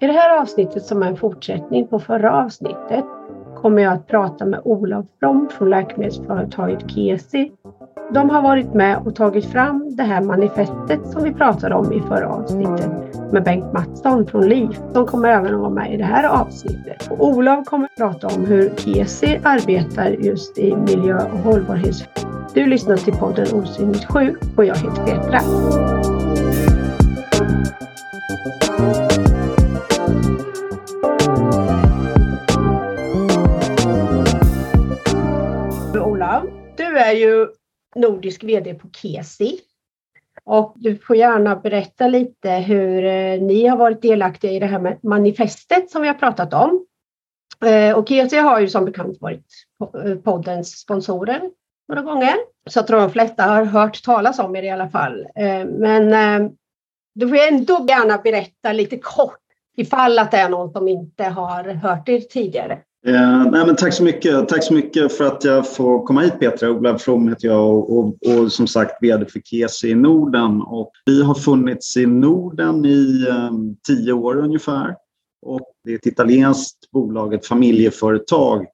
I det här avsnittet som är en fortsättning på förra avsnittet kommer jag att prata med Olof From från läkemedelsföretaget Kesi. De har varit med och tagit fram det här manifestet som vi pratade om i förra avsnittet med Bengt Mattsson från LIF. De kommer även att vara med i det här avsnittet. Och Olof kommer att prata om hur Kesi arbetar just i miljö och hållbarhetsfrågor. Du lyssnar till podden Osynligt sjuk och jag heter Petra. Du är ju nordisk VD på Kesi. Och du får gärna berätta lite hur eh, ni har varit delaktiga i det här manifestet som vi har pratat om. Eh, och Kesi har ju som bekant varit eh, poddens sponsorer några gånger. Så jag tror de flesta har hört talas om er i alla fall. Men du får ändå gärna berätta lite kort ifall att det är någon som inte har hört er tidigare. Eh, nej, men tack så mycket. Tack så mycket för att jag får komma hit Petra. Ola From heter jag och, och, och, som sagt VD för Kesi i Norden. Och vi har funnits i Norden i um, tio år ungefär. Och det är ett italienskt bolag, ett familjeföretag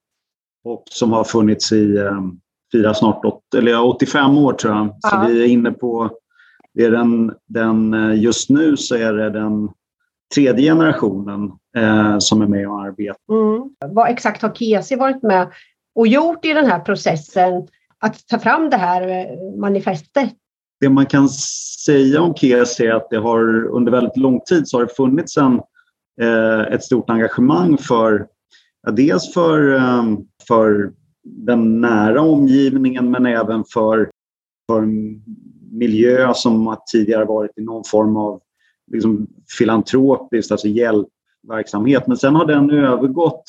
och som har funnits i um, fyra, snart 80, eller 85 år tror jag. Så vi är inne på, det är den, den, eh, just nu så är det den tredje generationen eh, som är med och arbetar. Mm. Vad exakt har Kesi varit med och gjort i den här processen att ta fram det här eh, manifestet? Det man kan säga om Kesi är att det har under väldigt lång tid så har det funnits en, eh, ett stort engagemang för ja, dels för, eh, för den nära omgivningen men även för, för miljö som tidigare varit i någon form av liksom filantropiskt, alltså hjälpverksamhet. Men sen har den övergått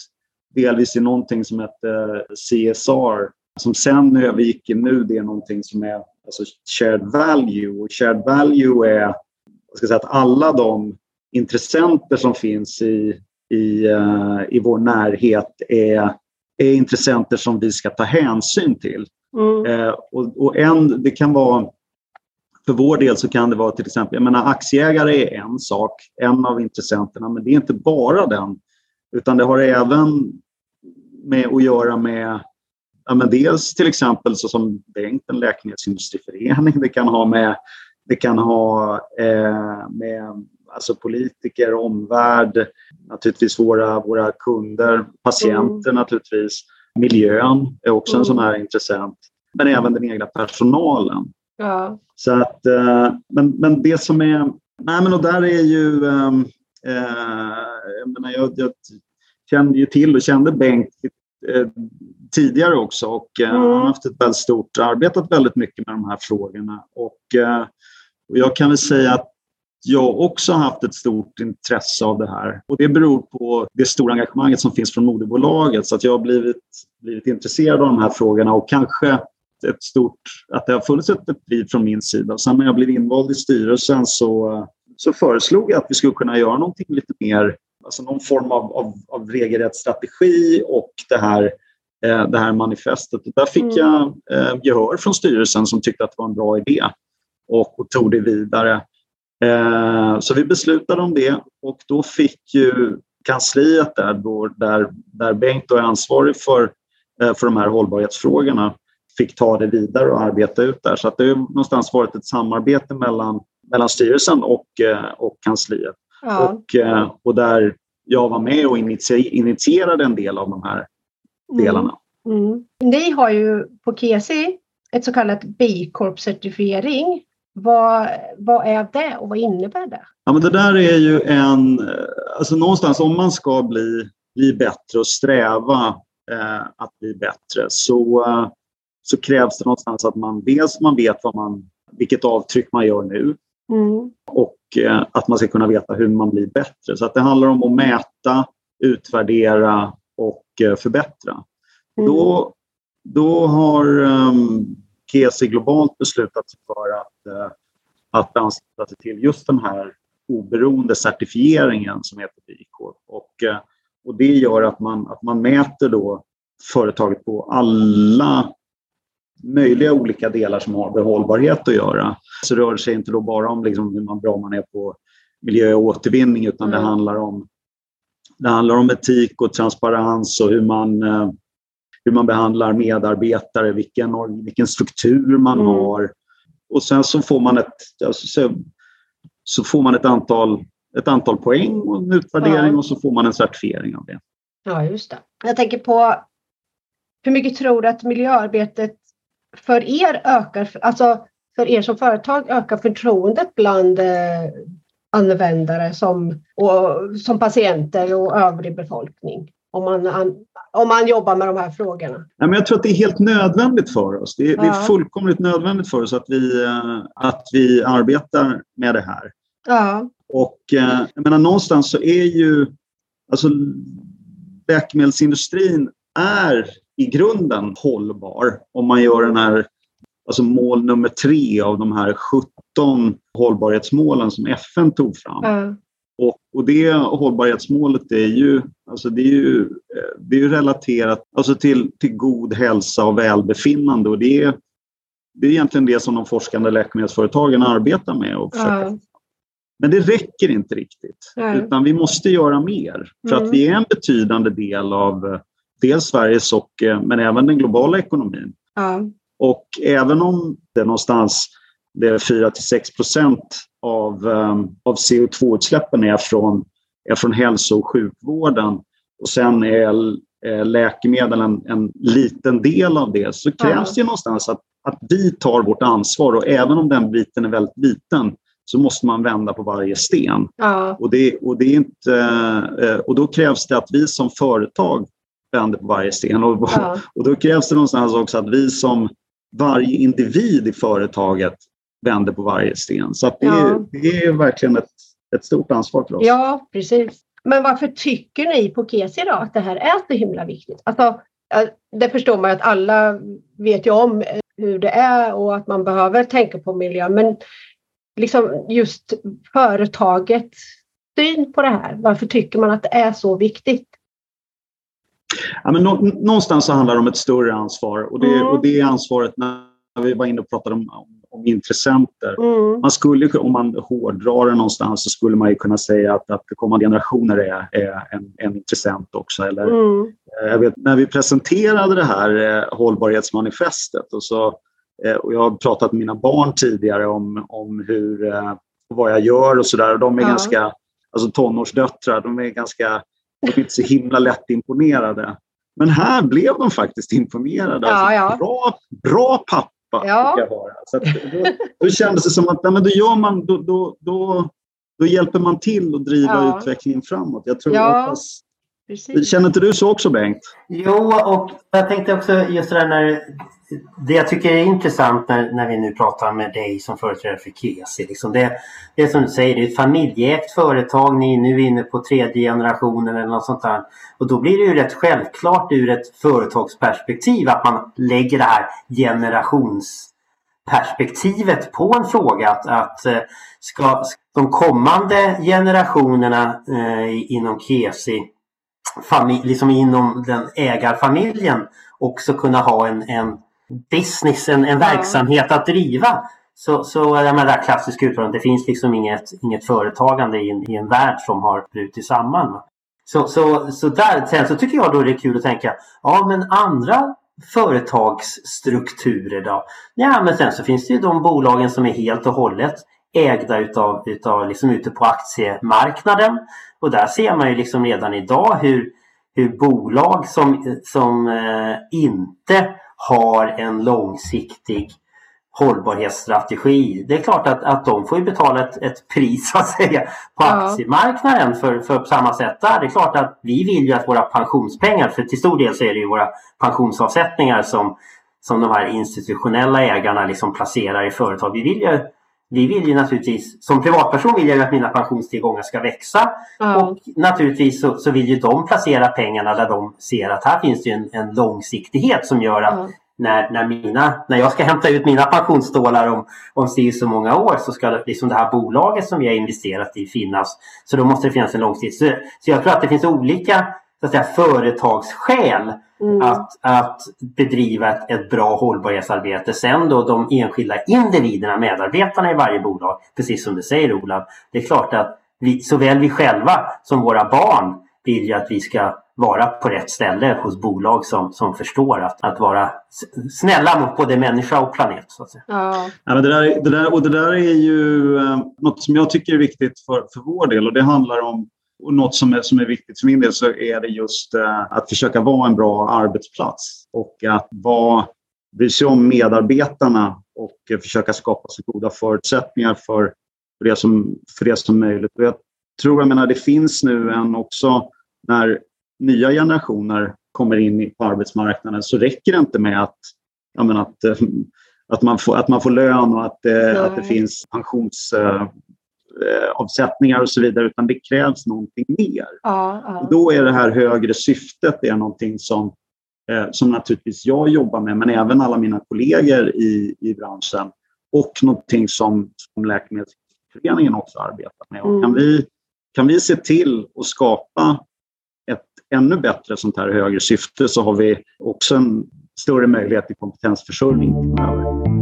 delvis i någonting som heter CSR som sen övergick i nu det är någonting som är alltså shared value. Och shared value är jag ska säga, att alla de intressenter som finns i, i, uh, i vår närhet är, är intressenter som vi ska ta hänsyn till. Mm. Uh, och, och en, det kan vara för vår del så kan det vara till exempel, jag menar aktieägare är en sak, en av intressenterna, men det är inte bara den. Utan det har även med att göra med ja, men dels till exempel så som Bengt, en läkemedelsindustriförening, det kan ha med, det kan ha eh, med alltså politiker, omvärld, naturligtvis våra, våra kunder, patienter mm. naturligtvis. Miljön är också mm. en sån här intressent. Men även den egna personalen. Ja. Så att, eh, men, men det som är... Nej, men och där är ju... Ehm, eh, jag, menar, jag, jag kände ju till och kände Bengt eh, tidigare också och mm. han har haft ett väldigt stort, arbetat väldigt mycket med de här frågorna. Och, och jag kan väl säga att jag också har haft ett stort intresse av det här. Och det beror på det stora engagemanget som finns från moderbolaget. Så att jag har blivit, blivit intresserad av de här frågorna och kanske ett stort, att det har funnits ett driv från min sida. Sen när jag blev invald i styrelsen så, så föreslog jag att vi skulle kunna göra någonting lite mer, alltså någon form av, av, av regelrätt strategi och det här, eh, det här manifestet. där fick mm. jag eh, gehör från styrelsen som tyckte att det var en bra idé och, och tog det vidare. Eh, så vi beslutade om det och då fick ju kansliet där, då, där, där Bengt är ansvarig för, eh, för de här hållbarhetsfrågorna fick ta det vidare och arbeta ut där. Så att det har någonstans varit ett samarbete mellan, mellan styrelsen och, eh, och kansliet. Ja. Och, eh, och där jag var med och initierade en del av de här delarna. Mm. Mm. Ni har ju på KSI ett så kallat B Corp-certifiering. Vad, vad är det och vad innebär det? Ja, men det där är ju en... Eh, alltså någonstans om man ska bli, bli bättre och sträva eh, att bli bättre så, så krävs det någonstans att man dels man vet vad man, vilket avtryck man gör nu mm. och eh, att man ska kunna veta hur man blir bättre. Så att det handlar om att mäta, utvärdera och eh, förbättra. Mm. Då, då har um, KSI globalt beslutat sig för att, uh, att ansluta sig till just den här oberoende certifieringen som heter B Corp. Och, uh, och det gör att man, att man mäter då företaget på alla möjliga olika delar som har med hållbarhet att göra. Så rör det sig inte då bara om liksom hur man bra man är på miljö och återvinning utan mm. det, handlar om, det handlar om etik och transparens och hur man, eh, hur man behandlar medarbetare, vilken, vilken struktur man mm. har. Och sen så får man ett, alltså, så, så får man ett antal, ett antal poäng och en utvärdering ja. och så får man en certifiering av det. Ja, just det. Jag tänker på hur mycket tror du att miljöarbetet för er ökar, alltså för er som företag ökar förtroendet bland eh, användare som, och, som patienter och övrig befolkning? Om man, om man jobbar med de här frågorna? Ja, men jag tror att det är helt nödvändigt för oss. Det är, ja. det är fullkomligt nödvändigt för oss att vi, eh, att vi arbetar med det här. Ja. Och eh, jag menar, någonstans så är ju alltså, läkemedelsindustrin är i grunden hållbar om man gör den här alltså mål nummer tre av de här 17 hållbarhetsmålen som FN tog fram. Mm. Och, och det hållbarhetsmålet är ju, alltså det är ju, det är ju relaterat alltså till, till god hälsa och välbefinnande. Och det är, det är egentligen det som de forskande läkemedelsföretagen arbetar med. Och mm. Men det räcker inte riktigt, mm. utan vi måste göra mer. För att mm. vi är en betydande del av dels Sveriges och men även den globala ekonomin. Och även om det någonstans det är 4 till 6 procent av, um, av CO2-utsläppen är från, är från hälso och sjukvården och sen är läkemedel en, en liten del av det så krävs det någonstans att, att vi tar vårt ansvar och även om den biten är väldigt liten så måste man vända på varje sten. Ja. Och, det, och, det är inte, eh, och då krävs det att vi som företag vänder på varje sten. Och, ja. och då krävs det någonstans också att vi som varje individ i företaget vänder på varje sten. Så det, ja. det, är verkligen ett, ett stort ansvar för oss. Ja, precis. Men varför tycker ni på Kesi då att det här är så himla viktigt? Alltså, det förstår man att alla vet ju om hur det är och att man behöver tänka på miljön. Men liksom just företagets syn på det här. Varför tycker man att det är så viktigt? Ja, men någonstans så handlar det om ett större ansvar och det, mm. och det ansvaret när vi var inne och pratade om, om, om intressenter. Mm. Man skulle, om man hårdrar det någonstans så skulle man kunna säga att, att kommande generationer är, är en, en intressent också. Eller, mm. Eh, jag vet, när vi presenterade det här eh, hållbarhetsmanifestet och, så, eh, och jag har pratat med mina barn tidigare om, om hur, eh, vad jag gör och sådär. De är ja. ganska, alltså tonårsdöttrar, de är ganska de är inte så himla lätt imponerade. Men här blev de faktiskt imponerade. Ja, alltså, ja. Bra, bra pappa ja. jag vara. Så då, då kändes det som att ja, men då, gör man, då, då, då, då hjälper man till att driva ja. utvecklingen framåt. Jag tror ja. hoppas, Precis. Känner inte du så också Bengt? Jo, och jag tänkte också just det där när det jag tycker är intressant när, när vi nu pratar med dig som företrädare för Kesi. Liksom det, det är som du säger, det är ett familjeägt företag. Ni är nu inne på tredje generationen eller något sånt där. Och då blir det ju rätt självklart ur ett företagsperspektiv att man lägger det här generationsperspektivet på en fråga. Att, att eh, ska de kommande generationerna eh, inom Kesi liksom inom den ägarfamiljen också kunna ha en, en business, en, en verksamhet att driva. Så, så det klassiska uttalandet, det finns liksom inget, inget företagande i en, i en värld som har brutit samman. Så, så, så där, sen så tycker jag då det är kul att tänka, ja men andra företagsstrukturer då? Ja men sen så finns det ju de bolagen som är helt och hållet ägda utav, utav liksom ute på aktiemarknaden. Och där ser man ju liksom redan idag hur, hur bolag som, som eh, inte har en långsiktig hållbarhetsstrategi. Det är klart att, att de får betala ett, ett pris att säga, på ja. aktiemarknaden för, för på samma sätt där. Det är klart att vi vill ju att våra pensionspengar, för till stor del så är det ju våra pensionsavsättningar som, som de här institutionella ägarna liksom placerar i företag. Vi vill ju vi vill ju naturligtvis, som privatperson vill jag ju att mina pensionstillgångar ska växa. Mm. Och naturligtvis så, så, vill ju de placera pengarna där de ser att här finns det en, en långsiktighet som gör att mm. när, när, mina, när jag ska hämta ut mina pensionsstålar om, om så många år så ska liksom det här bolaget som vi har investerat i finnas. Så då måste det finnas en långsiktighet. Så, så jag tror att det finns olika så att säga, företagsskäl mm. att, att bedriva ett, ett bra hållbarhetsarbete. Sen då de enskilda individerna, medarbetarna i varje bolag, precis som du säger Olav, det är klart att vi, såväl vi själva som våra barn vill ju att vi ska vara på rätt ställe hos bolag som, som förstår att, att vara snälla mot både människa och planet. Så att säga. Ja. Ja, men det, där, det, där, och det där är ju eh, något som jag tycker är viktigt för, för vår del och det handlar om och något som är, som är viktigt för min del så är det just eh, att försöka vara en bra arbetsplats och att vara, bry sig om medarbetarna och eh, försöka skapa så goda förutsättningar för, för, det som, för det som möjligt. Och jag tror, jag menar, det finns nu en också när nya generationer kommer in på arbetsmarknaden så räcker det inte med att, jag menar, att, eh, att, man, får, att man får lön och att, mm. att det finns pensionsavsättningar eh, och så vidare, utan det krävs någonting mer. Ja, ja. Då är det här högre syftet det är någonting som, som naturligtvis jag jobbar med, men även alla mina kollegor i, i branschen och någonting som, som Läkemedelsföreningen också arbetar med. Och kan, mm. vi, kan vi se till att skapa ännu bättre sånt här högre syfte så har vi också en större möjlighet till kompetensförsörjning framöver.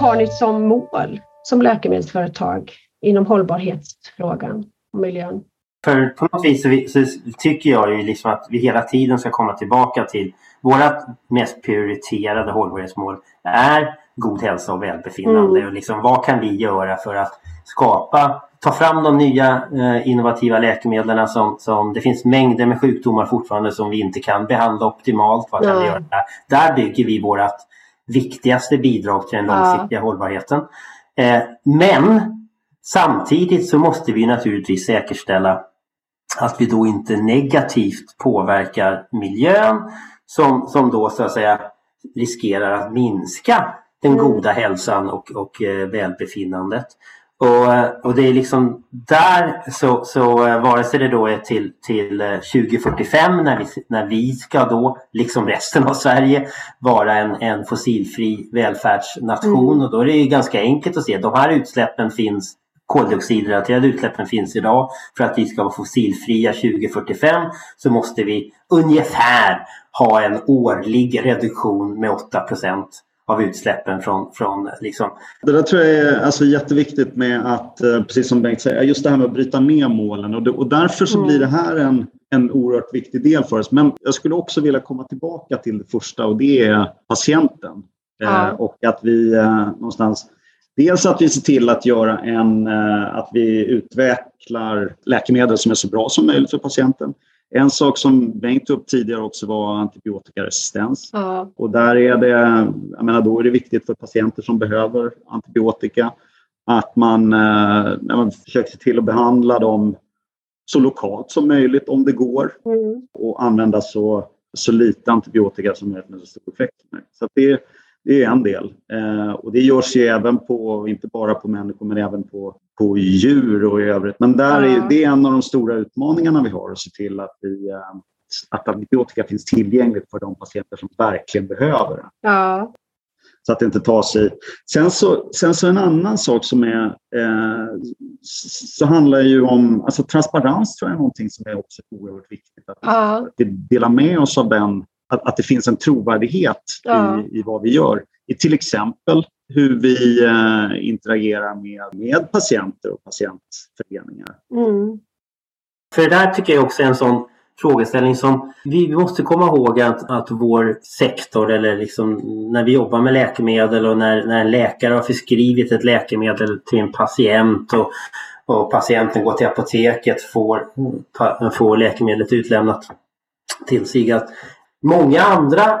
Vad har ni som mål som läkemedelsföretag inom hållbarhetsfrågan och miljön? För på något vis så, tycker jag ju liksom att vi hela tiden ska komma tillbaka till vårt mest prioriterade hållbarhetsmål är god hälsa och välbefinnande. Mm. Och liksom, vad kan vi göra för att skapa, ta fram de nya eh, innovativa läkemedlen som, som det finns mängder med sjukdomar fortfarande som vi inte kan behandla optimalt. Vad kan mm. vi göra där? där bygger vi vårt viktigaste bidrag till den långsiktiga ja. hållbarheten. Eh, men Samtidigt så måste vi naturligtvis säkerställa att vi då inte negativt påverkar miljön som, som då så att säga riskerar att minska den mm. goda hälsan och, och eh, välbefinnandet. Och, och det är liksom där så, så eh, vare sig det då är till, till 2045 eh, när vi, när vi ska då, liksom resten av Sverige, vara en, en fossilfri välfärdsnation. Mm. Och då är det ganska enkelt att se de här utsläppen finns koldioxidrelaterade utsläppen finns idag. För att vi ska vara fossilfria 2045 så måste vi ungefär ha en årlig reduktion med 8 av utsläppen från, från liksom. Det där tror jag är alltså jätteviktigt med att, eh, precis som Bengt säger, just det här med att bryta ner målen och, det, och därför så mm. blir det här en, en oerhört viktig del för oss. Men jag skulle också vilja komma tillbaka till det första och det är patienten. Ja. Eh, och att vi eh, någonstans Dels att vi ser till att göra en, eh, att vi utvecklar läkemedel som är så bra som möjligt för patienten. En sak som Bengt tog upp tidigare också var antibiotikaresistens. Ja. Och där är det, jag menar, då är det viktigt för patienter som behöver antibiotika att man, eh, man försöker se till att behandla dem så lokalt som möjligt om det går mm. och använda så, så lite antibiotika som möjligt med så stor effekt. Så det, det är en del. Eh, och det görs ju även på, inte bara på människor, men även på, på djur och i övrigt. Men där är, det är en av de stora utmaningarna vi har, att se till att, vi, eh, att antibiotika finns tillgängligt för de patienter som verkligen behöver det. Ja. Så att det inte tar sig... Sen så, sen så en annan sak som är... Eh, så handlar ju om... Alltså transparens tror jag är någonting som är också oerhört viktigt. Att ja. vi delar med oss av den att, att det finns en trovärdighet ja. i, i vad vi gör. I till exempel hur vi eh, interagerar med, med patienter och patientföreningar. Mm. För det där tycker jag också är en sån frågeställning som vi måste komma ihåg att, att vår sektor eller liksom när vi jobbar med läkemedel och när, när en läkare har förskrivit ett läkemedel till en patient och, och patienten går till apoteket får, får läkemedlet utlämnat till sig. Att många andra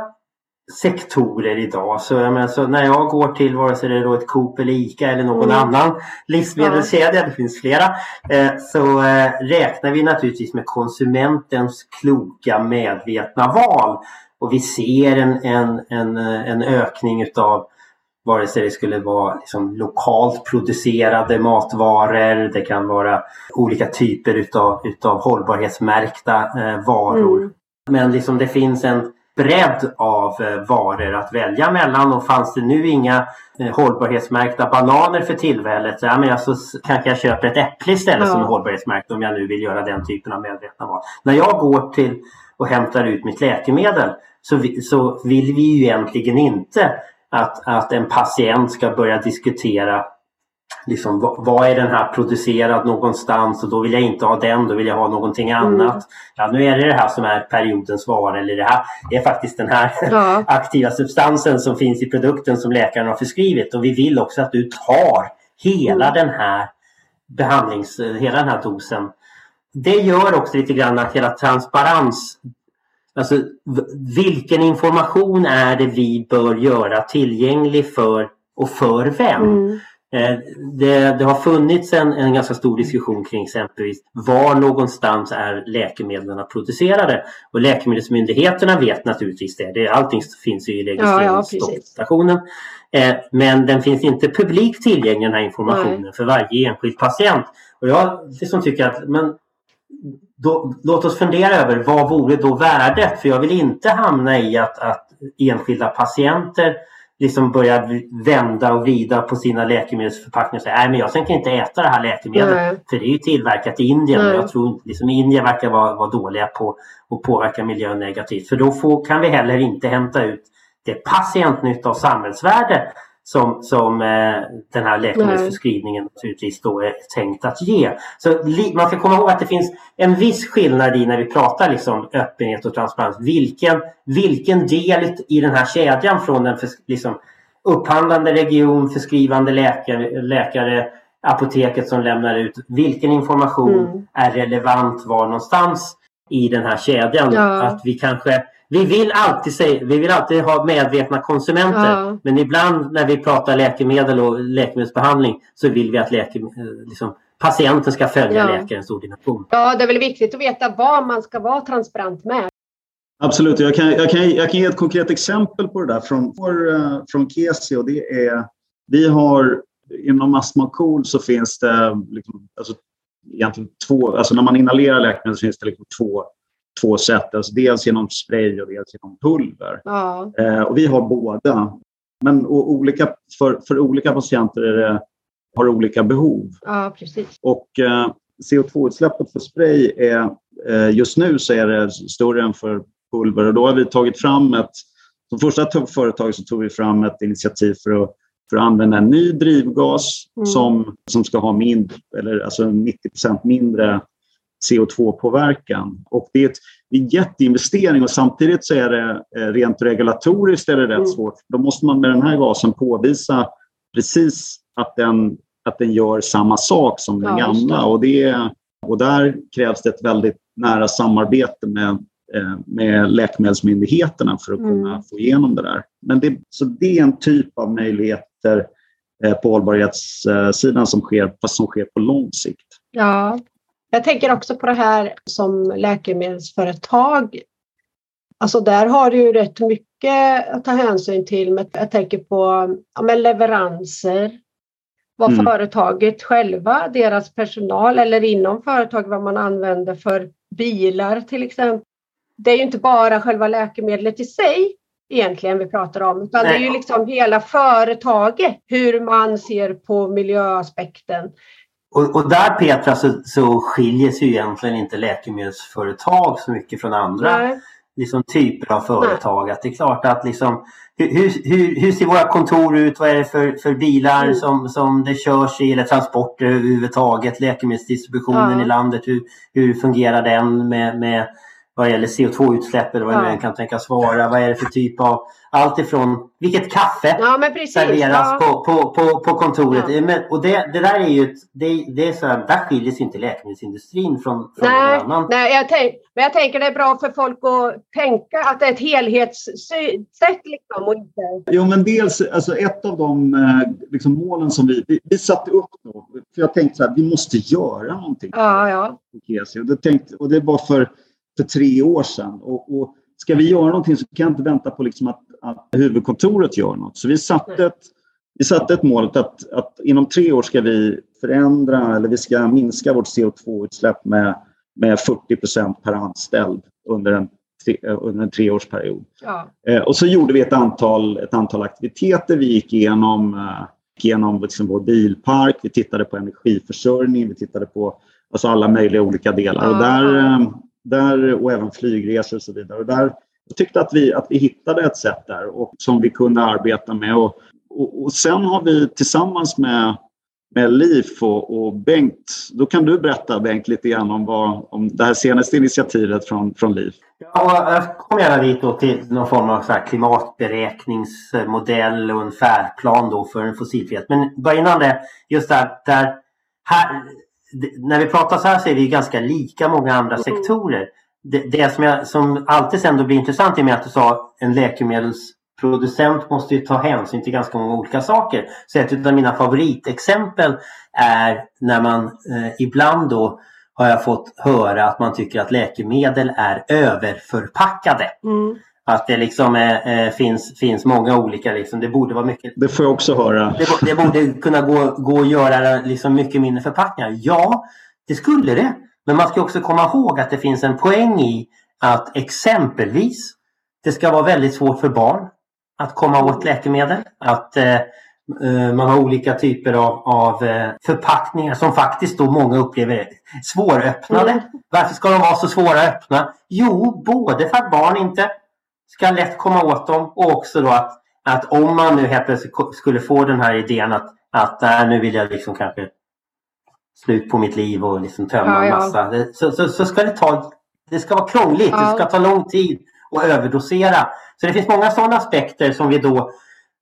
sektorer idag. Så, jag menar, så när jag går till vare sig det är ett Coop eller ICA eller någon mm. annan livsmedelskedja, det finns flera, eh, så eh, räknar vi naturligtvis med konsumentens kloka medvetna val. Och vi ser en, en, en, en ökning utav vare sig det skulle vara liksom lokalt producerade matvaror, det kan vara olika typer utav, utav hållbarhetsmärkta eh, varor. Mm. Men liksom det finns en, bredd av eh, varor att välja mellan och fanns det nu inga eh, hållbarhetsmärkta bananer för tillfället, ja, men alltså, kanske jag köper ett äpple istället ja. som är hållbarhetsmärkt om jag nu vill göra den typen av medvetna val. När jag går till och hämtar ut mitt läkemedel så, vi, så vill vi ju egentligen inte att, att en patient ska börja diskutera liksom, vad är den här producerad någonstans och då vill jag inte ha den, då vill jag ha någonting mm. annat. Mm. Ja, nu är det det här som är periodens vara eller det här det är faktiskt den här ja. aktiva substansen som finns i produkten som läkaren har förskrivit och vi vill också att du tar hela mm. den här behandlings, hela den här dosen. Det gör också lite grann att hela transparens Alltså vilken information är det vi bör göra tillgänglig för och för vem? Mm. Eh, det, det, har funnits en, en ganska stor diskussion kring exempelvis var någonstans är läkemedlen producerade? Och läkemedelsmyndigheterna vet naturligtvis det. det allting finns i registreringsdokumentationen. Ja, ja, eh, men den finns inte publikt tillgänglig den här informationen Nej. för varje enskild patient. Och jag liksom tycker att men, då, låt oss fundera över vad vore då värdet? För jag vill inte hamna i att, att enskilda patienter liksom börjar vända och vrida på sina läkemedelsförpackningar och säga nej men jag tänker inte äta det här läkemedlet nej. för det är ju tillverkat i Indien nej. och jag tror liksom Indien verkar vara, vara dåliga på att påverka miljön negativt för då får, kan vi heller inte hämta ut det patientnytta och samhällsvärde som, som eh, den här läkemedelsförskrivningen naturligtvis då är tänkt att ge. Så man ska komma ihåg att det finns en viss skillnad i när vi pratar liksom öppenhet och transparens. Vilken, vilken del i den här kedjan från den för, liksom, upphandlande region, förskrivande läkare, läkare, apoteket som lämnar ut. Vilken information mm. är relevant var någonstans i den här kedjan? Ja. Att vi kanske vi vill alltid, säga, vi vill alltid ha medvetna konsumenter. Ja. Men ibland när vi pratar läkemedel och läkemedelsbehandling så vill vi att läke, liksom, patienten ska följa ja. läkarens ordination. Ja, det är väl viktigt att veta vad man ska vara transparent med. Absolut, jag kan, jag kan, jag kan ge ett konkret exempel på det där från, eh, från Kesi och det är vi har inom Astma Cool så finns det liksom, alltså, egentligen två, alltså när man inhalerar läkemedel så finns det liksom två två sätt. Alltså dels genom spray och dels genom pulver. Ja. Eh, och vi har båda. Men olika, för, för olika patienter är det, har olika behov. Ja, precis. Och eh, CO2-utsläppet för spray är eh, just nu så är det större än för pulver. Och då har vi tagit fram ett... Som första företag så tog vi fram ett initiativ för att för att använda en ny drivgas mm. som, som ska ha mindre, eller alltså 90% mindre CO2-påverkan. Och det är, ett, det är en jätteinvestering och samtidigt så är det eh, rent regulatoriskt är det rätt mm. svårt. Då måste man med den här gasen påvisa precis att den, att den gör samma sak som den ja, gamla. Och, det, och där krävs det ett väldigt nära samarbete med, eh, med läkemedelsmyndigheterna för att kunna mm. få igenom det där. Men det, så det är en typ av möjligheter eh, på hållbarhetssidan som sker, fast som sker på lång sikt. Ja, jag tänker också på det här som läkemedelsföretag. Alltså där har du ju rätt mycket att ta hänsyn till. Jag tänker på ja, leveranser, vad mm. företaget själva, deras personal eller inom företaget vad man använder för bilar till exempel. Det är ju inte bara själva läkemedlet i sig egentligen vi pratar om, utan Nej. det är ju liksom hela företaget, hur man ser på miljöaspekten. Och, och, där Petra så, så skiljer sig egentligen inte läkemedelsföretag så mycket från andra liksom, typer av företag. Nej. Att det är klart att liksom, hur, hur, hur ser våra kontor ut? Vad är det för, för bilar mm. som, som det körs i eller transporter överhuvudtaget? Läkemedelsdistributionen ja. i landet, hur, hur fungerar den med, med vad gäller CO2-utsläpp eller vad ja. det kan tänkas vara. Vad är det för typ av allt ifrån vilket kaffe ja, serveras ja. på, på, på, på kontoret. Ja. Men, och det, det där är ju det, det är så här, där skiljer sig inte läkemedelsindustrin från, från nej, någon annan. Nej, jag tänk, men jag tänker det är bra för folk att tänka att det är ett helhetssätt. Liksom, och inte... Jo, men dels alltså ett av de eh, liksom, målen som vi, vi, vi satte upp då. För jag tänkte så här, vi måste göra någonting. Ja, ja. Och det, tänkte, och det var för för tre år sedan. Och, och ska vi göra någonting så kan jag inte vänta på liksom att, att huvudkontoret gör något. Så vi satte ett, vi satte ett mål att, att inom tre år ska vi förändra eller vi ska minska vårt CO2-utsläpp med, med 40 procent per anställd under en under en treårsperiod. Ja. Och så gjorde vi ett antal, ett antal aktiviteter. Vi gick igenom, igenom liksom vår bilpark, vi tittade på energiförsörjning, vi tittade på alltså alla möjliga olika delar. Ja. Och, där, där, och även flygresor och så vidare. Och där, jag tyckte att vi, att vi hittade ett sätt där och, som vi kunde arbeta med. Och, och, och sen har vi tillsammans med med LIF och, och Bengt. Då kan du berätta Bengt lite grann om, vad, om det här senaste initiativet från, från LIF. Ja, jag kom gärna dit då till någon form av så klimatberäkningsmodell och en färdplan då för en fossilfrihet. Men bara innan det, just där, där här, när vi pratar så här så är vi ganska lika många andra mm. sektorer. Det, det som, jag, som alltid sen då blir intressant och med att du sa en läkemedels producent måste ju ta hänsyn till ganska många olika saker. Så ett av mina favoritexempel är när man eh, ibland då har jag fått höra att man tycker att läkemedel är överförpackade. Mm. Att det liksom är, eh, finns, finns många olika, liksom, det borde vara mycket. Det får jag också höra. Det, det borde kunna gå, gå att göra liksom mycket mindre förpackningar. Ja, det skulle det. Men man ska också komma ihåg att det finns en poäng i att exempelvis det ska vara väldigt svårt för barn att komma åt läkemedel. Att eh, eh, man har olika typer av, av eh, förpackningar som faktiskt då många upplever svåröppnade. Mm. Varför ska de vara så svåra att öppna? Jo, både för att barn inte ska lätt komma åt dem och också då att, att om man nu helt plötsligt skulle få den här idén att, att äh, nu vill jag liksom kanske slut på mitt liv och liksom tömma ja, en massa. Ja. Så, så, så, ska det ta, det ska vara krångligt, ja. det ska ta lång tid att överdosera. Så det finns många sådana aspekter som vi då,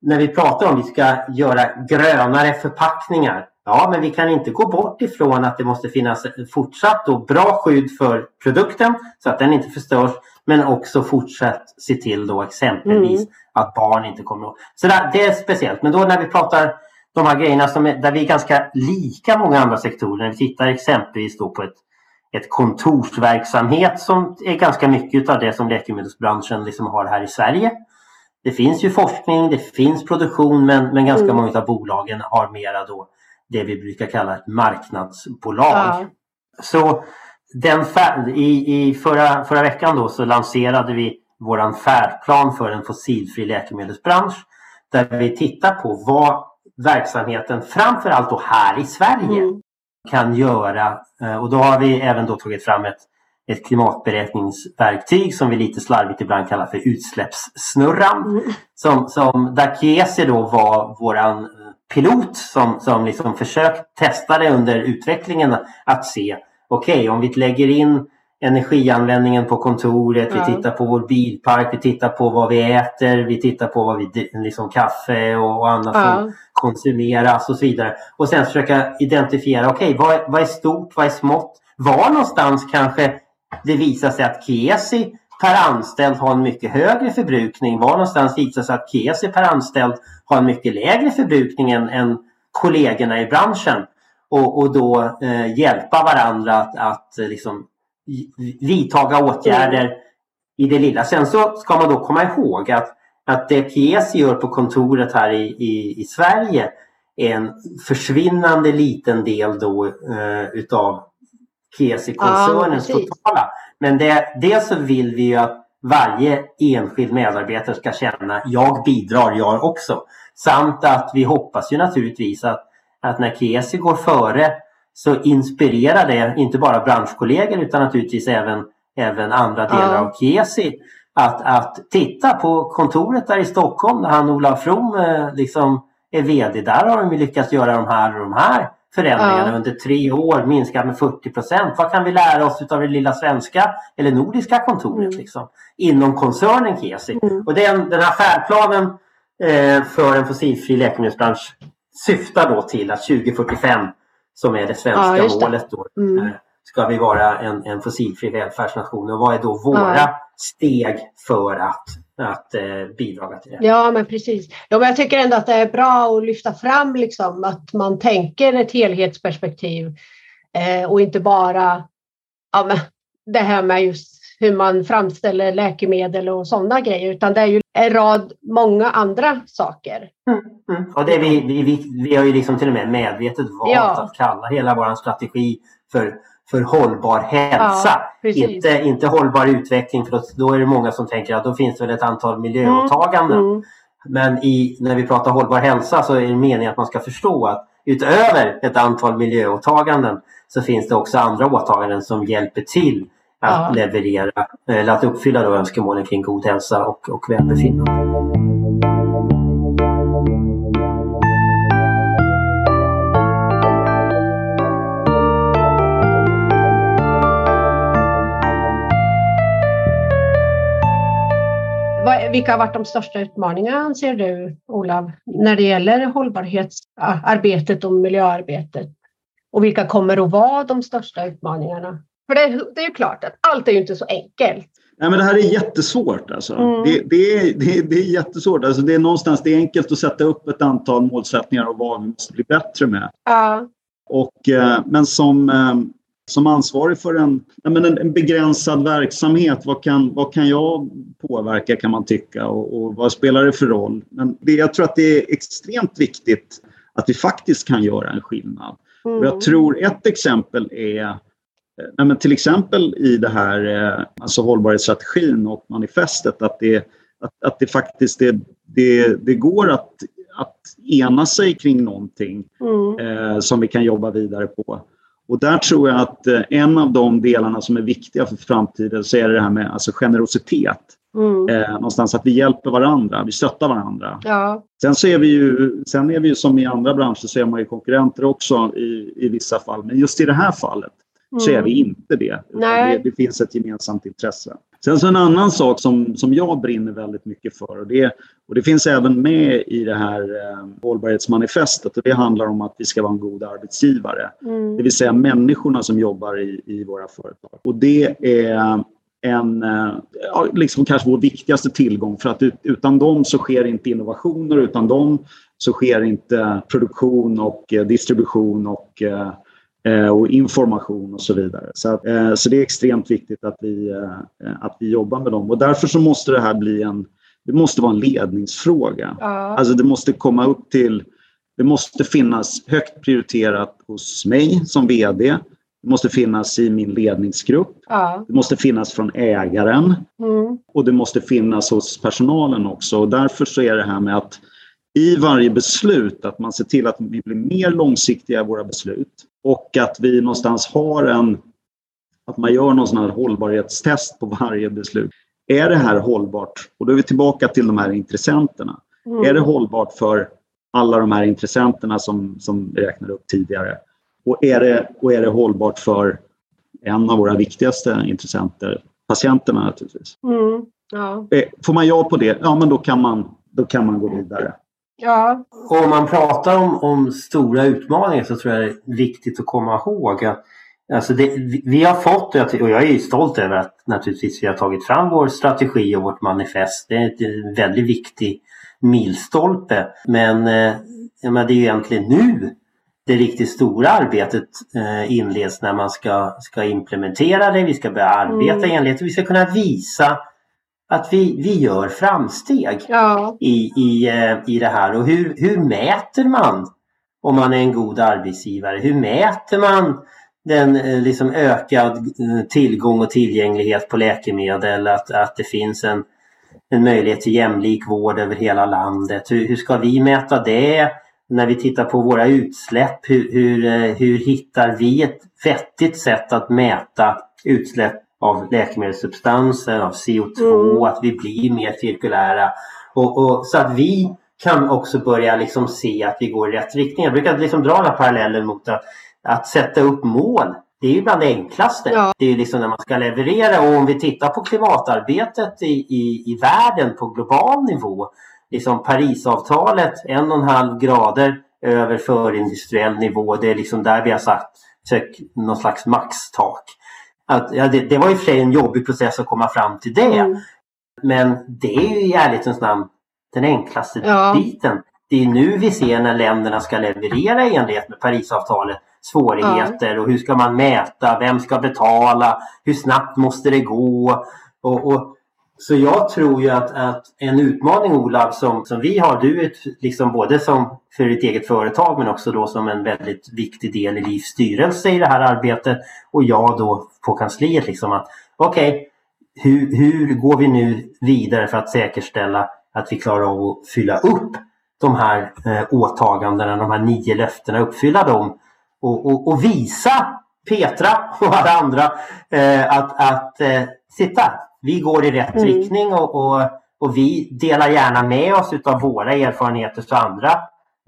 när vi pratar om vi ska göra grönare förpackningar. Ja, men vi kan inte gå bort ifrån att det måste finnas fortsatt då bra skydd för produkten så att den inte förstörs. Men också fortsatt se till då exempelvis mm. att barn inte kommer åt. Så det är speciellt. Men då när vi pratar de här grejerna som är, där vi är ganska lika många andra sektorer. När vi tittar exempelvis då på ett ett kontorsverksamhet som är ganska mycket av det som läkemedelsbranschen liksom har här i Sverige. Det finns ju forskning, det finns produktion men, men ganska mm. många av bolagen har mera då det vi brukar kalla ett marknadsbolag. Ja. Så den i, i förra, förra veckan då så lanserade vi våran färdplan för en fossilfri läkemedelsbransch där vi tittar på vad verksamheten framförallt då här i Sverige mm kan göra. Eh, och då har vi även då tagit fram ett, ett klimatberäkningsverktyg som vi lite slarvigt ibland kallar för utsläppssnurran. Mm. Som, som där Kiesi då var våran eh, pilot som, som liksom försökt testa det under utvecklingen att se okej okay, om vi lägger in energianvändningen på kontoret, ja. vi tittar på vår bilpark, vi tittar på vad vi äter, vi tittar på vad vi, liksom kaffe och annat ja. som konsumeras och så vidare. Och sen försöka identifiera, okej okay, vad, vad är stort, vad är smått? Var någonstans kanske det visar sig att Kesi per anställd har en mycket högre förbrukning? Var någonstans visar sig att Kesi per anställd har en mycket lägre förbrukning än, än kollegorna i branschen? Och, och då eh, hjälpa varandra att, att liksom, vidtaga åtgärder mm. i det lilla. Sen så ska man då komma ihåg att, att det PS gör på kontoret här i, i, i Sverige är en försvinnande liten del då eh, utav KESI-koncernens ja, totala. Men det, dels så vill vi ju att varje enskild medarbetare ska känna jag bidrar, jag också. Samt att vi hoppas ju naturligtvis att, att när KESI går före så inspirerar det inte bara branschkollegor utan naturligtvis även, även andra delar ja. av Kiesi att, att titta på kontoret där i Stockholm där han Ola From eh, liksom är VD. Där har de lyckats göra de här och de här förändringarna ja. under tre år, minskat med 40 procent. Vad kan vi lära oss av det lilla svenska eller nordiska kontoret mm. liksom, inom koncernen Kesi? Mm. Och den, den här färdplanen eh, för en fossilfri läkemedelsbransch syftar då till att 2045 som är det svenska ja, målet. Då. Mm. Eh, ska vi vara en, en fossilfri välfärdsnation och vad är då våra ja. steg för att, att eh, bidra till det? Ja men precis. Ja, men jag tycker ändå att det är bra att lyfta fram liksom, att man tänker ett helhetsperspektiv eh, och inte bara ja, men det här med just hur man framställer läkemedel och sådana grejer, utan det är ju en rad, många andra saker. Mm, mm. Och det vi, vi, vi, vi har ju liksom till och med medvetet valt ja. att kalla hela vår strategi för för hållbar hälsa. Ja, inte, inte hållbar utveckling för då, är det många som tänker att då finns det väl ett antal miljöåtaganden. Mm. Mm. Men i, när vi pratar hållbar hälsa så är det meningen att man ska förstå att utöver ett antal miljöåtaganden så finns det också andra åtaganden som hjälper till att leverera eller att uppfylla då önskemålen kring god hälsa och, och välbefinnande. vilka har varit de största utmaningarna anser du, Olav, när det gäller hållbarhetsarbetet och miljöarbetet? Och vilka kommer att vara de största utmaningarna? För det, det är ju klart att allt är ju inte så enkelt. Nej, men det här är jättesvårt. Alltså. Mm. Det, det, är, det, det, är jättesvårt. Alltså, det är någonstans det är enkelt att sätta upp ett antal målsättningar och vad vi måste bli bättre med. Ja. Och, eh, men som, eh, som ansvarig för en, men en, en, begränsad verksamhet, vad kan, vad kan jag påverka kan man tycka och, och, vad spelar det för roll? Men det, jag tror att det är extremt viktigt att vi faktiskt kan göra en skillnad. Mm. Och jag tror ett exempel är Nej, men till exempel i det här eh, alltså hållbarhetsstrategin och manifestet att det, att, att det faktiskt det, det, det går att, att ena sig kring någonting mm. eh, som vi kan jobba vidare på. Och där tror jag att eh, en av de delarna som är viktiga för framtiden så är det här med alltså generositet. Mm. Eh, någonstans att vi hjälper varandra, vi stöttar varandra. Ja. Sen, så är vi ju, sen är vi ju som i andra branscher så är man ju konkurrenter också i, i vissa fall. Men just i det här fallet mm. så är vi mm. inte det. det. Det finns ett gemensamt intresse. Sen så en annan sak som, som jag brinner väldigt mycket för och det, och det finns även med i det här eh, hållbarhetsmanifestet och det handlar om att vi ska vara en god arbetsgivare. Mm. Det vill säga människorna som jobbar i, i våra företag. Och det är en, eh, liksom kanske vår viktigaste tillgång för att utan dem så sker inte innovationer, utan dem så sker inte produktion och eh, distribution och Eh, och information och så vidare. Så, att, eh, så det är extremt viktigt att vi, eh, att vi jobbar med dem och därför så måste det här bli en, det måste vara en ledningsfråga. Ja. Alltså det måste komma upp till, det måste finnas högt prioriterat hos mig som VD. Det måste finnas i min ledningsgrupp. Ja. Det måste finnas från ägaren. Mm. Och det måste finnas hos personalen också. Och därför så är det här med att i varje beslut att man ser till att vi blir mer långsiktiga i våra beslut och att vi någonstans har en att man gör någon sån här hållbarhetstest på varje beslut. Är det här hållbart? Och då är vi tillbaka till de här intressenterna. Mm. Är det hållbart för alla de här intressenterna som, som vi räknade upp tidigare? Och är, det, och är det hållbart för en av våra viktigaste intressenter, patienterna naturligtvis? Mm. Ja. Eh, får man ja på det, ja men då kan man, då kan man gå vidare. Ja. Om man pratar om, om stora utmaningar så tror jag det är viktigt att komma ihåg att alltså det, vi har fått, och jag är stolt över att naturligtvis vi har tagit fram vår strategi och vårt manifest. Det är en väldigt viktig milstolpe. Men, eh, men det är ju egentligen nu det riktigt stora arbetet eh, inleds när man ska, ska implementera det. Vi ska börja arbeta mm. och vi ska kunna visa att vi, vi gör framsteg ja. i, i, eh, i det här. Och hur, hur mäter man om man är en god arbetsgivare? Hur mäter man den eh, liksom ökad eh, tillgång och tillgänglighet på läkemedel? Att, att det finns en, en möjlighet till jämlik vård över hela landet. Hur, hur ska vi mäta det? När vi tittar på våra utsläpp, hur, hur, hur hittar vi ett vettigt sätt att mäta utsläpp av läkemedelssubstanser, av CO2, mm. att vi blir mer cirkulära. Och, och, så att vi kan också börja liksom se att vi går i rätt riktning. Jag brukar liksom dra den här parallellen mot att, att sätta upp mål. Det är ju bland det enklaste. Ja. Det är ju liksom när man ska leverera och om vi tittar på klimatarbetet i, i, i världen på global nivå. Liksom Parisavtalet, en och en halv grader över förindustriell nivå. Det är liksom där vi har sagt någon slags maxtak. Att, ja, det, det var i och för sig en jobbig process att komma fram till det. Mm. Men det är ju i ärlighetens namn den enklaste ja. biten. Det är nu vi ser när länderna ska leverera i enlighet med Parisavtalet svårigheter ja. och hur ska man mäta, vem ska betala, hur snabbt måste det gå? Och, och så jag tror ju att, att en utmaning Olav som, som vi har, du är liksom både som för ditt eget företag men också då som en väldigt viktig del i LIFs styrelse i det här arbetet. Och jag då på kansliet liksom att okej, okay, hur, hur går vi nu vidare för att säkerställa att vi klarar av att fylla upp de här eh, åtagandena, de här nio löftena, uppfylla dem? Och, och, och visa Petra och alla andra eh, att, att eh, sitta, vi går i rätt mm. riktning och, och, och, vi delar gärna med oss av våra erfarenheter så andra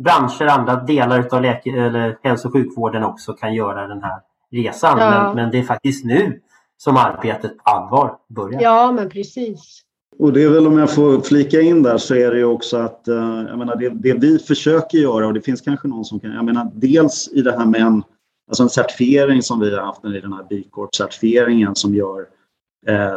branscher, andra delar av läke eller hälso och sjukvården också kan göra den här resan. Ja. Men, men det är faktiskt nu som arbetet på allvar börjar. Ja, men precis. Och det är väl om jag får flika in där så är det ju också att eh, jag menar, det, det, vi försöker göra och det finns kanske någon som kan, jag menar dels i det här med en, alltså en certifiering som vi har haft i den här B Corp-certifieringen som gör eh,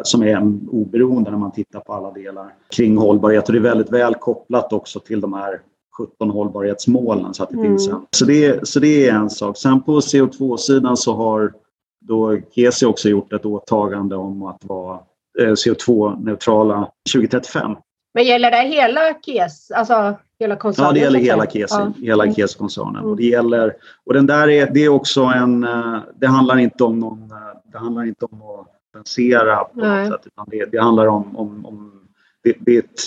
som är oberoende när man tittar på alla delar kring hållbarhet och det är väldigt väl kopplat också till de här 17 hållbarhetsmålen så att det mm. finns en. Så det, så det är en sak. Sen på CO2-sidan så har då Kesi också gjort ett åtagande om att vara Eh, CO2-neutrala 2035. Men gäller det hela KES, alltså hela koncernen? Ja, det gäller hela KES, ja. hela mm. KES-koncernen. Mm. Och det gäller, och den där är, det är också en, eh, det handlar inte om någon, eh, det handlar inte om att kompensera på något sätt, det, det handlar om, om, om det, det, är ett,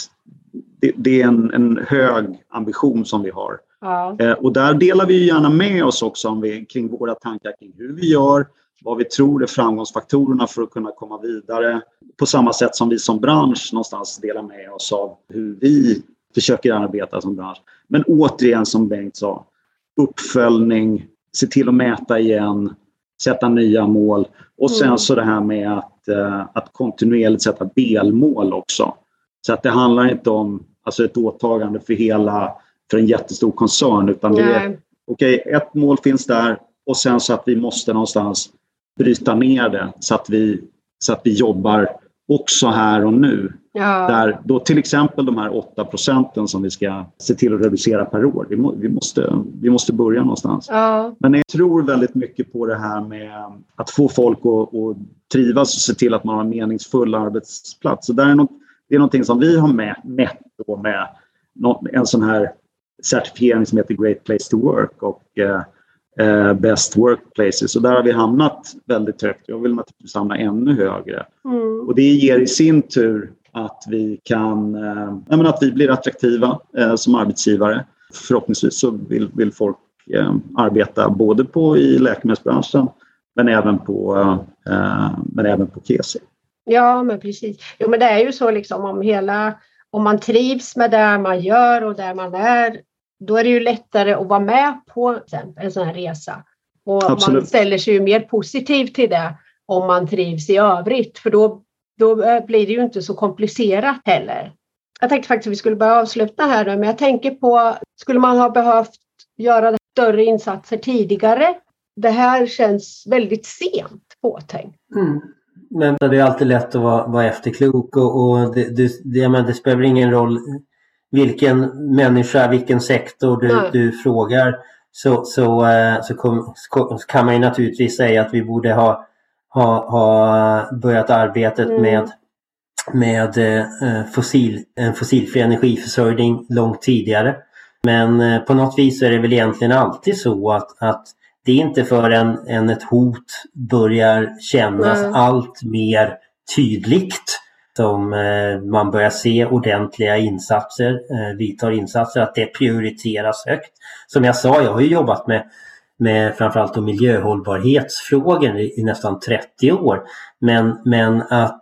det, det, är en, en hög ambition som vi har. Ja. Eh, och där delar vi gärna med oss också om vi, kring våra tankar kring hur vi gör, vad vi tror är framgångsfaktorerna för att kunna komma vidare. På samma sätt som vi som bransch någonstans delar med oss av hur vi försöker arbeta som bransch. Men återigen som Bengt sa, uppföljning, se till att mäta igen, sätta nya mål och sen mm. så det här med att, uh, att kontinuerligt sätta delmål också. Så att det handlar inte om alltså ett åtagande för hela, för en jättestor koncern utan det är okej, okay, ett mål finns där och sen så att vi måste någonstans bryta ner det så att vi, så att vi jobbar också här och nu. Ja. Där då till exempel de här 8 procenten som vi ska se till att reducera per år. Vi, må, vi, måste, vi måste börja någonstans. Ja. Men jag tror väldigt mycket på det här med att få folk att, att trivas och se till att man har en meningsfull arbetsplats. Så där är något, det är någonting som vi har mätt med en sån här certifiering som heter Great Place to Work. Och, eh, eh, Best Workplaces. Och där har vi hamnat väldigt högt. Jag vill naturligtvis hamna ännu högre. Mm. Och det ger i sin tur att vi kan, eh, att vi blir attraktiva eh, som arbetsgivare. Förhoppningsvis så vill, vill folk eh, arbeta både på, i läkemedelsbranschen men även på, eh, men även på KESI. Ja, men precis. Jo, men det är ju så liksom om hela om man trivs med det man gör och där man är då är det ju lättare att vara med på en sån här resa. Och Absolut. man ställer sig ju mer positiv till det om man trivs i övrigt, för då, då blir det ju inte så komplicerat heller. Jag tänkte faktiskt att vi skulle börja avsluta här, men jag tänker på, skulle man ha behövt göra större insatser tidigare? Det här känns väldigt sent påtänkt. Mm. Men det är alltid lätt att vara, vara efterklok och, och det, det, det, men det spelar ingen roll vilken människa, vilken sektor du, du frågar så, så, eh, så, kom, så, kan man ju naturligtvis säga att vi borde ha, ha, ha börjat arbetet mm. med, med eh, fossil, en fossilfri energiförsörjning långt tidigare. Men eh, på något vis är det väl egentligen alltid så att, att det är inte förrän en ett hot börjar kännas mm. allt mer tydligt som eh, man börjar se ordentliga insatser, eh, vidtar insatser, att det prioriteras högt. Som jag sa, jag har ju jobbat med, med framförallt miljöhållbarhetsfrågor i, i nästan 30 år. Men, men att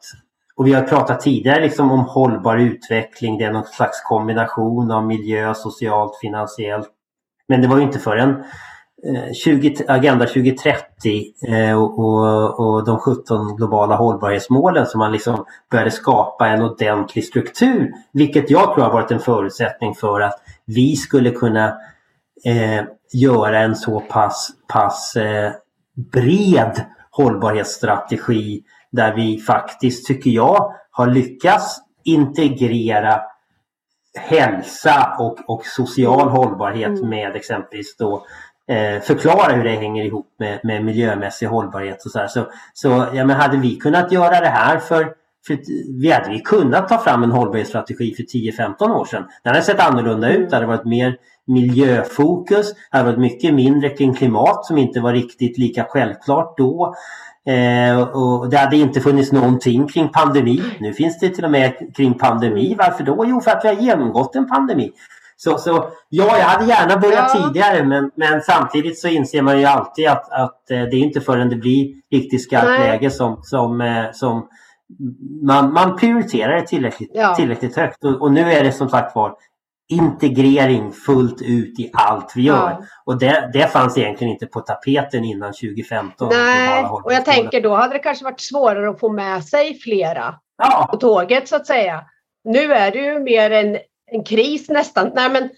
och vi har pratat tidigare liksom om hållbar utveckling, det är någon slags kombination av miljö, socialt, finansiellt. Men det var ju inte förrän 20, eh, Agenda 2030 eh, och, och, de 17 globala hållbarhetsmålen som man liksom började skapa en ordentlig struktur. Vilket jag tror har varit en förutsättning för att vi skulle kunna eh, göra en så pass, pass eh, bred hållbarhetsstrategi där vi faktiskt, tycker jag, har lyckats integrera hälsa och, och social hållbarhet mm. med exempelvis då Eh, förklara hur det hänger ihop med, med miljömässig hållbarhet. Och så här. Så, så ja, men hade vi kunnat göra det här för, för vi hade vi kunnat ta fram en hållbarhetsstrategi för 10-15 år sedan. Den hade sett annorlunda ut. Det hade varit mer miljöfokus. Det hade varit mycket mindre kring klimat som inte var riktigt lika självklart då. Eh, och det hade inte funnits någonting kring pandemi. Nu finns det till och med kring pandemi. Varför då? Jo, för att vi har genomgått en pandemi. Så, så ja, jag hade gärna börjat ja. tidigare men, men samtidigt så inser man ju alltid att, att eh, det är inte förrän det blir riktigt skarpt läge som, som, eh, som man, man prioriterar det tillräckligt, ja. tillräckligt högt. Och, och, nu är det som sagt var integrering fullt ut i allt vi gör. Ja. Och det, det fanns egentligen inte på tapeten innan 2015. Nej, och jag tänker då hade det kanske varit svårare att få med sig flera ja. på tåget så att säga. Nu är det ju mer en, en kris nästan. Nej, men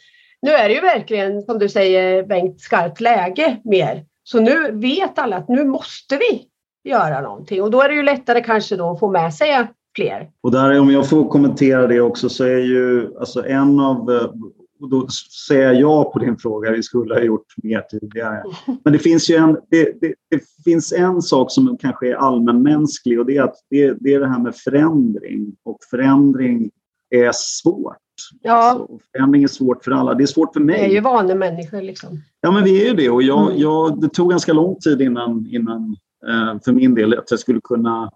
nu är det ju verkligen som du säger Bengt skarpt läge mer. Så nu vet alla att nu måste vi göra någonting och då är det ju lättare kanske då att få med sig fler. Och där, om jag får kommentera det också, så är ju alltså en av eh, och då säger jag ja på din fråga, vi skulle ha gjort mer tidigare. Men det finns ju en, det, det, det finns en sak som kanske är allmänmänsklig och det är att det, det, är det här med förändring. Och förändring är svårt. Ja. Alltså, förändring är svårt för alla. Det är svårt för mig. Vi är ju vanemänniskor. Liksom. Ja, men vi är ju det. Och jag, mm. jag, det tog ganska lång tid innan, innan eh, för min del att jag skulle kunna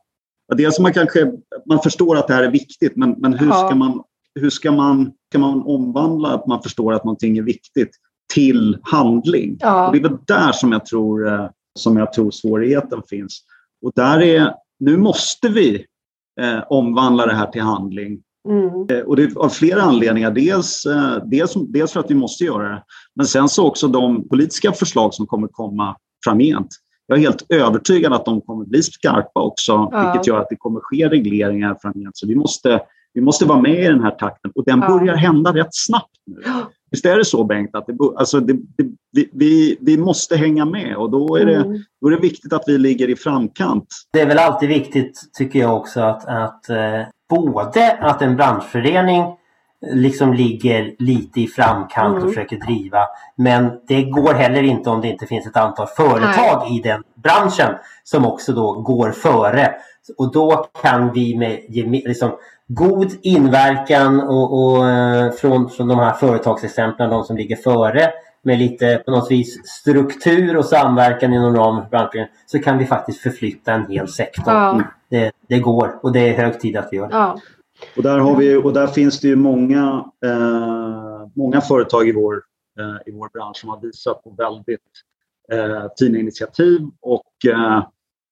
Dels man kanske man förstår att det här är viktigt, men, men hur, ska man, hur ska man, ska man omvandla att man förstår att någonting är viktigt till handling? Ja. Det är väl där som jag, tror, eh, som jag tror svårigheten finns. Och där är, nu måste vi eh, omvandla det här till handling. Mm. Eh, och det är av flera anledningar. Dels, eh, dels, dels för att vi måste göra det, men sen så också de politiska förslag som kommer komma framgent jag är helt övertygad att de kommer bli skarpa också, ja. vilket gör att det kommer ske regleringar framgent. Så vi måste, vi måste vara med i den här takten och den börjar hända rätt snabbt nu. Visst är det så Bengt, att det, alltså det, det, vi, vi måste hänga med och då är, det, mm. då är det viktigt att vi ligger i framkant. Det är väl alltid viktigt tycker jag också att, att eh, både att en branschförening liksom ligger lite i framkant mm. och försöker driva. Men det går heller inte om det inte finns ett antal företag Nej. i den branschen som också då går före. Och då kan vi med liksom, god inverkan och, och eh, från, från de här företagsexemplen, de som ligger före med lite på något vis struktur och samverkan inom ramen för branschen så kan vi faktiskt förflytta en hel sektor. Ja. Det, det, går och det är hög tid att vi gör. Ja. Och där, har vi, och där finns det ju många, eh, många företag i vår, eh, i vår bransch som har visat på väldigt eh, fina initiativ och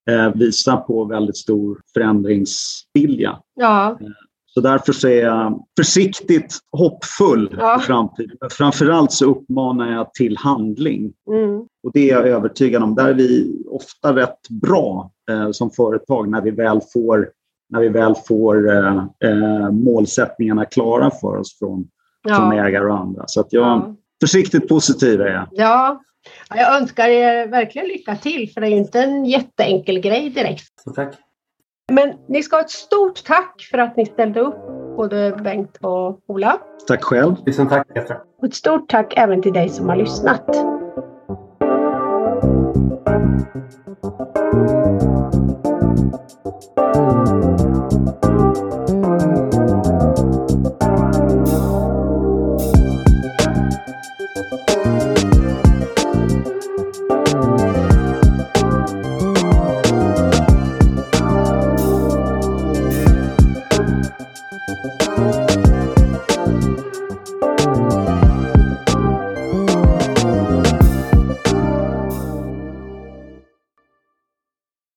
eh, visar på väldigt stor förändringsvilja. Ja. Eh, så därför är jag försiktigt hoppfull ja. för framtiden. Men framförallt så uppmanar jag till handling. Mm. Och det är jag övertygad om. Där är vi ofta rätt bra eh, som företag när vi väl får när vi väl får eh, eh, målsättningarna klara för oss från, ja. från ägare och andra. Så att jag ja. försiktigt positiv är jag. Ja. Jag önskar er verkligen lycka till för det är inte en jätteenkel grej direkt. Tack. Men ni ska ha ett stort tack för att ni ställde upp, både Bengt och Ola. Tack själv. Tusen tack Petra. Och ett stort tack även till dig som har lyssnat.